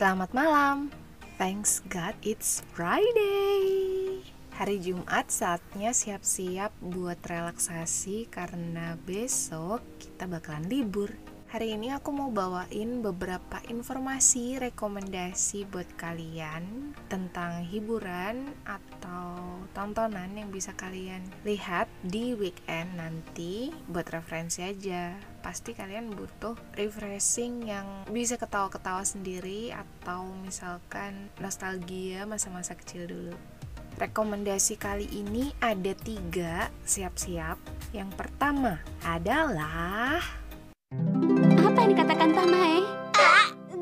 Selamat malam. Thanks God it's Friday. Hari Jumat saatnya siap-siap buat relaksasi karena besok kita bakalan libur. Hari ini aku mau bawain beberapa informasi rekomendasi buat kalian tentang hiburan atau tontonan yang bisa kalian lihat di weekend nanti buat referensi aja. Pasti kalian butuh refreshing yang bisa ketawa-ketawa sendiri atau misalkan nostalgia masa-masa kecil dulu. Rekomendasi kali ini ada tiga, siap-siap. Yang pertama adalah yang dikatakan Tamae?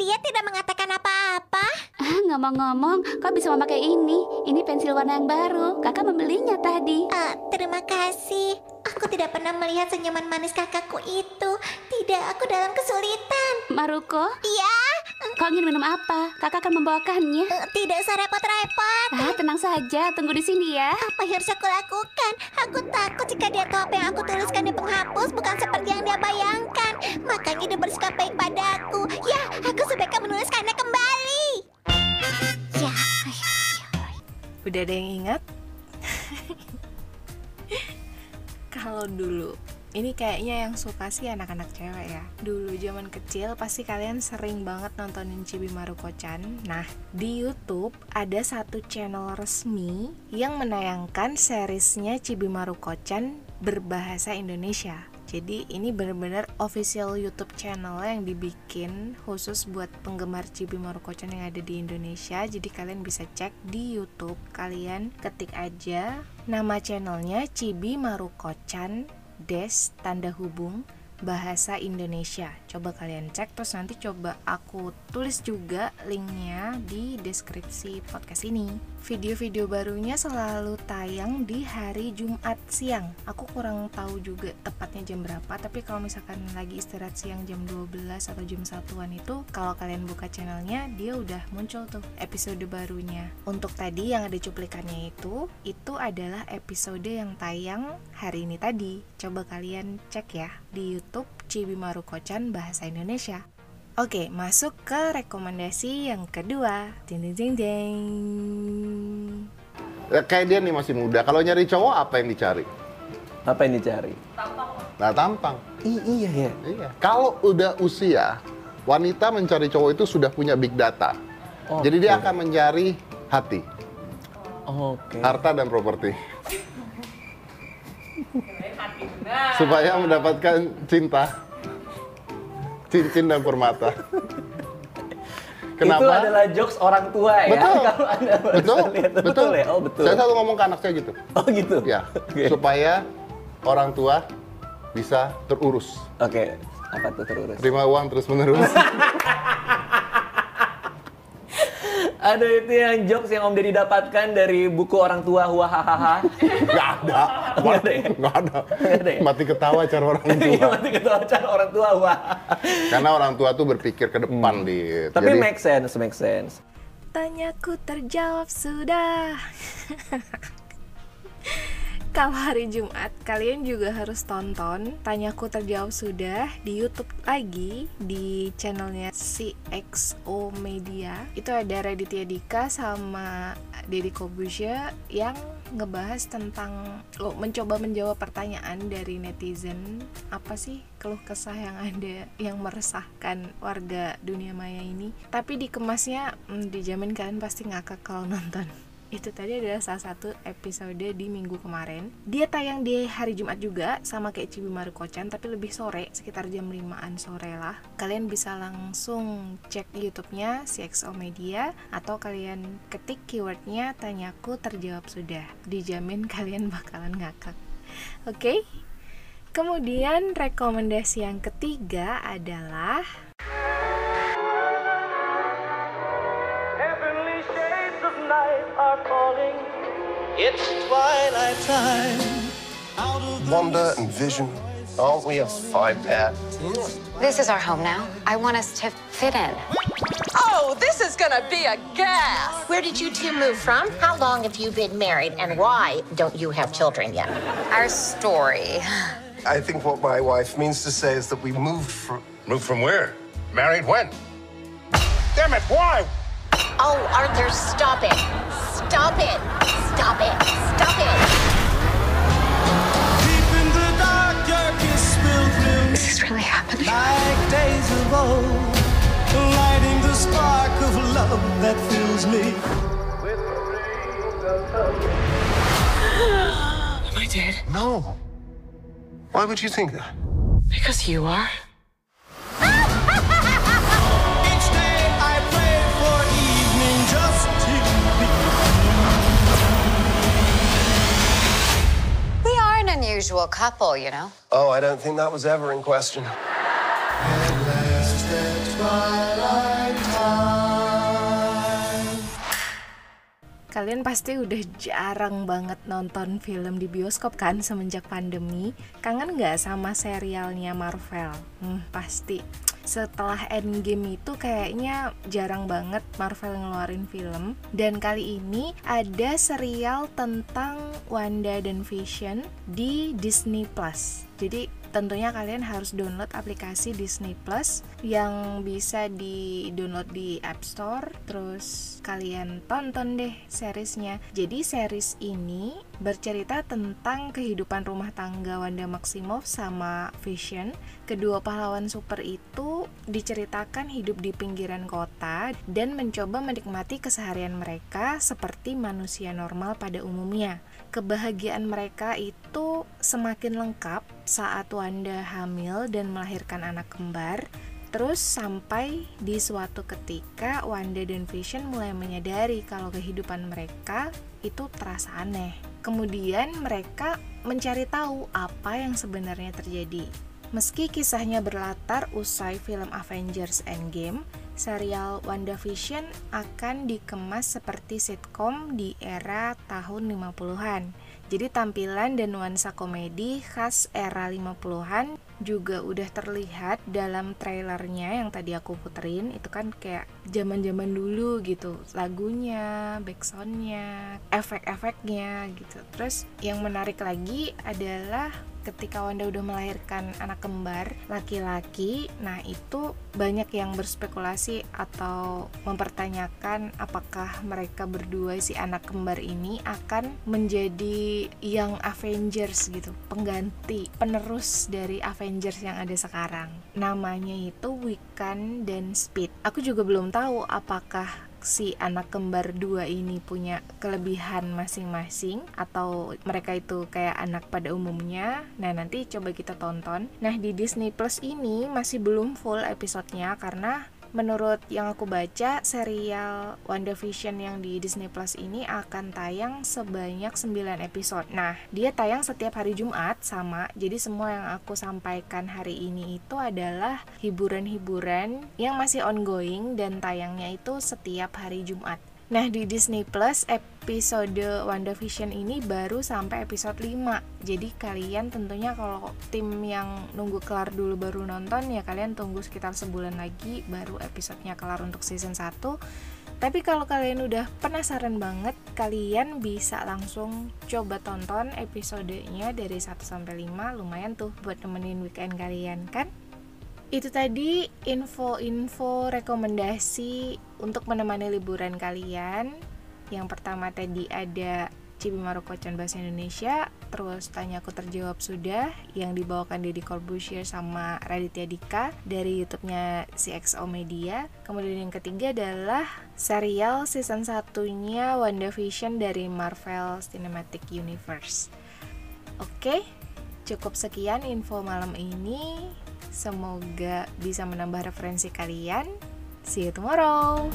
Dia tidak mengatakan apa-apa. Ah, ngomong-ngomong, kau bisa memakai ini. Ini pensil warna yang baru. Kakak membelinya tadi. Eh, terima kasih. Aku tidak pernah melihat senyuman manis kakakku itu. Tidak, aku dalam kesulitan. Maruko, Iya, kau ingin minum apa? Kakak akan membawakannya. eh, tidak usah repot-repot. Ah, tenang saja. Tunggu di sini ya. Apa yang harus aku lakukan? Aku takut jika dia tahu apa yang aku tuliskan di penghapus bukan seperti yang dia bayangkan. Makanya dia bersikap baik padaku. Ya, aku sebaiknya menuliskannya kembali. Ya, Udah ada yang ingat? Kalau dulu, ini kayaknya yang suka sih anak-anak cewek ya. Dulu zaman kecil pasti kalian sering banget nontonin Chibi Maruko-chan. Nah, di YouTube ada satu channel resmi yang menayangkan seriesnya Chibi Maruko-chan berbahasa Indonesia. Jadi ini benar-benar official YouTube channel yang dibikin khusus buat penggemar Chibi Maruko-chan yang ada di Indonesia. Jadi kalian bisa cek di YouTube. Kalian ketik aja nama channelnya Chibi Maruko-chan Des tanda hubung bahasa Indonesia. Coba kalian cek terus nanti coba aku tulis juga linknya di deskripsi podcast ini. Video-video barunya selalu tayang di hari Jumat siang. Aku kurang tahu juga tepatnya jam berapa, tapi kalau misalkan lagi istirahat siang jam 12 atau jam satuan itu kalau kalian buka channelnya dia udah muncul tuh episode barunya. Untuk tadi yang ada cuplikannya itu, itu adalah episode yang tayang hari ini tadi. Coba kalian cek ya di YouTube Cibi Maruko-chan bahasa Indonesia. Oke, masuk ke rekomendasi yang kedua. Ding ding ding ding. Ya, kayak dia nih masih muda. Kalau nyari cowok apa yang dicari? Apa yang dicari? Nah, tampang. I- iya ya. Iya. Kalau udah usia, wanita mencari cowok itu sudah punya big data. Oke. Jadi dia akan mencari hati, Oke. harta dan properti. Supaya mendapatkan cinta, cincin dan permata. Itu adalah jokes orang tua ya. Betul. Kalau Anda betul, lihat. betul. ya? Oh, betul. Saya selalu ngomong ke anak saya gitu. Oh, gitu. Ya, Oke. supaya orang tua bisa terurus. Oke. Apa tuh terurus? Terima uang terus menerus. Ada itu yang jokes yang Om Deddy dapatkan dari buku orang tua Wahahaha. Nggak ada. Nggak ada ya? Ada. Nggak ada ya? Mati ketawa cara orang Iya, tua. mati ketawa cara orang tua wah. Karena orang tua tuh berpikir ke depan. Hmm. Tapi Jadi, make sense, make sense. Tanyaku terjawab sudah. Kalau hari Jumat, kalian juga harus tonton Tanyaku Terjawab Sudah di YouTube lagi di channelnya CXO Media. Itu ada Raditya Dika sama Deddy Kobusya yang ngebahas tentang oh, mencoba menjawab pertanyaan dari netizen. Apa sih keluh kesah yang ada yang meresahkan warga dunia maya ini? Tapi dikemasnya hmm, dijamin kalian pasti ngakak kalau nonton itu tadi adalah salah satu episode di minggu kemarin. Dia tayang di hari Jumat juga sama kayak Cibi Maruko-chan tapi lebih sore sekitar jam 5an sore lah. Kalian bisa langsung cek YouTube-nya CXO Media atau kalian ketik keywordnya tanyaku terjawab sudah. Dijamin kalian bakalan ngakak. Oke? Kemudian rekomendasi yang ketiga adalah It's twilight time. Out of the Wonder and vision. Aren't we a five pair? This is our home now. I want us to fit in. Oh, this is gonna be a gas! Where did you two move from? How long have you been married? And why don't you have children yet? Our story. I think what my wife means to say is that we moved from. Moved from where? Married when? Damn it, why? Oh, Arthur, stop it. Stop it. Stop it. Stop it. Deep in the dark, your kiss will thrill This is really happening. like days of old, lighting the spark of love that fills me. Am I dead? No. Why would you think that? Because you are. Unusual couple, you know. Oh, I don't think that was ever in question. Kalian pasti udah jarang banget nonton film di bioskop kan semenjak pandemi. Kangen nggak sama serialnya Marvel? Hmm, pasti. Setelah Endgame itu kayaknya jarang banget Marvel ngeluarin film. Dan kali ini ada serial tentang Wanda dan Vision di Disney Plus. Jadi tentunya kalian harus download aplikasi Disney Plus yang bisa di-download di App Store. Terus kalian tonton deh seriesnya. Jadi series ini bercerita tentang kehidupan rumah tangga Wanda Maximoff sama Vision. Kedua pahlawan super itu diceritakan hidup di pinggiran kota dan mencoba menikmati keseharian mereka seperti manusia normal pada umumnya. Kebahagiaan mereka itu semakin lengkap saat Wanda hamil dan melahirkan anak kembar. Terus sampai di suatu ketika Wanda dan Vision mulai menyadari kalau kehidupan mereka itu terasa aneh. Kemudian mereka mencari tahu apa yang sebenarnya terjadi. Meski kisahnya berlatar usai film Avengers Endgame, serial WandaVision akan dikemas seperti sitkom di era tahun 50-an. Jadi tampilan dan nuansa komedi khas era 50-an juga udah terlihat dalam trailernya yang tadi aku puterin itu kan kayak zaman-zaman dulu gitu lagunya, backsoundnya, efek-efeknya gitu. Terus yang menarik lagi adalah ketika Wanda udah melahirkan anak kembar laki-laki, nah itu banyak yang berspekulasi atau mempertanyakan apakah mereka berdua si anak kembar ini akan menjadi yang Avengers gitu, pengganti, penerus dari Avengers yang ada sekarang. Namanya itu Wiccan dan Speed. Aku juga belum tahu apakah si anak kembar dua ini punya kelebihan masing-masing atau mereka itu kayak anak pada umumnya. Nah, nanti coba kita tonton. Nah, di Disney Plus ini masih belum full episodenya karena menurut yang aku baca serial WandaVision yang di Disney Plus ini akan tayang sebanyak 9 episode. Nah, dia tayang setiap hari Jumat sama. Jadi semua yang aku sampaikan hari ini itu adalah hiburan-hiburan yang masih ongoing dan tayangnya itu setiap hari Jumat. Nah, di Disney Plus episode WandaVision ini baru sampai episode 5. Jadi kalian tentunya kalau tim yang nunggu kelar dulu baru nonton ya kalian tunggu sekitar sebulan lagi baru episodenya kelar untuk season 1. Tapi kalau kalian udah penasaran banget, kalian bisa langsung coba tonton episodenya dari 1 sampai 5. Lumayan tuh buat nemenin weekend kalian kan? Itu tadi info-info rekomendasi untuk menemani liburan kalian. Yang pertama tadi ada Cibi Marukocan Bahasa Indonesia, terus Tanya Aku Terjawab Sudah yang dibawakan Deddy Corbusier sama Raditya Dika dari YouTube-nya CXO Media. Kemudian yang ketiga adalah serial season satunya WandaVision dari Marvel Cinematic Universe. Oke, cukup sekian info malam ini. Semoga bisa menambah referensi kalian. See you tomorrow.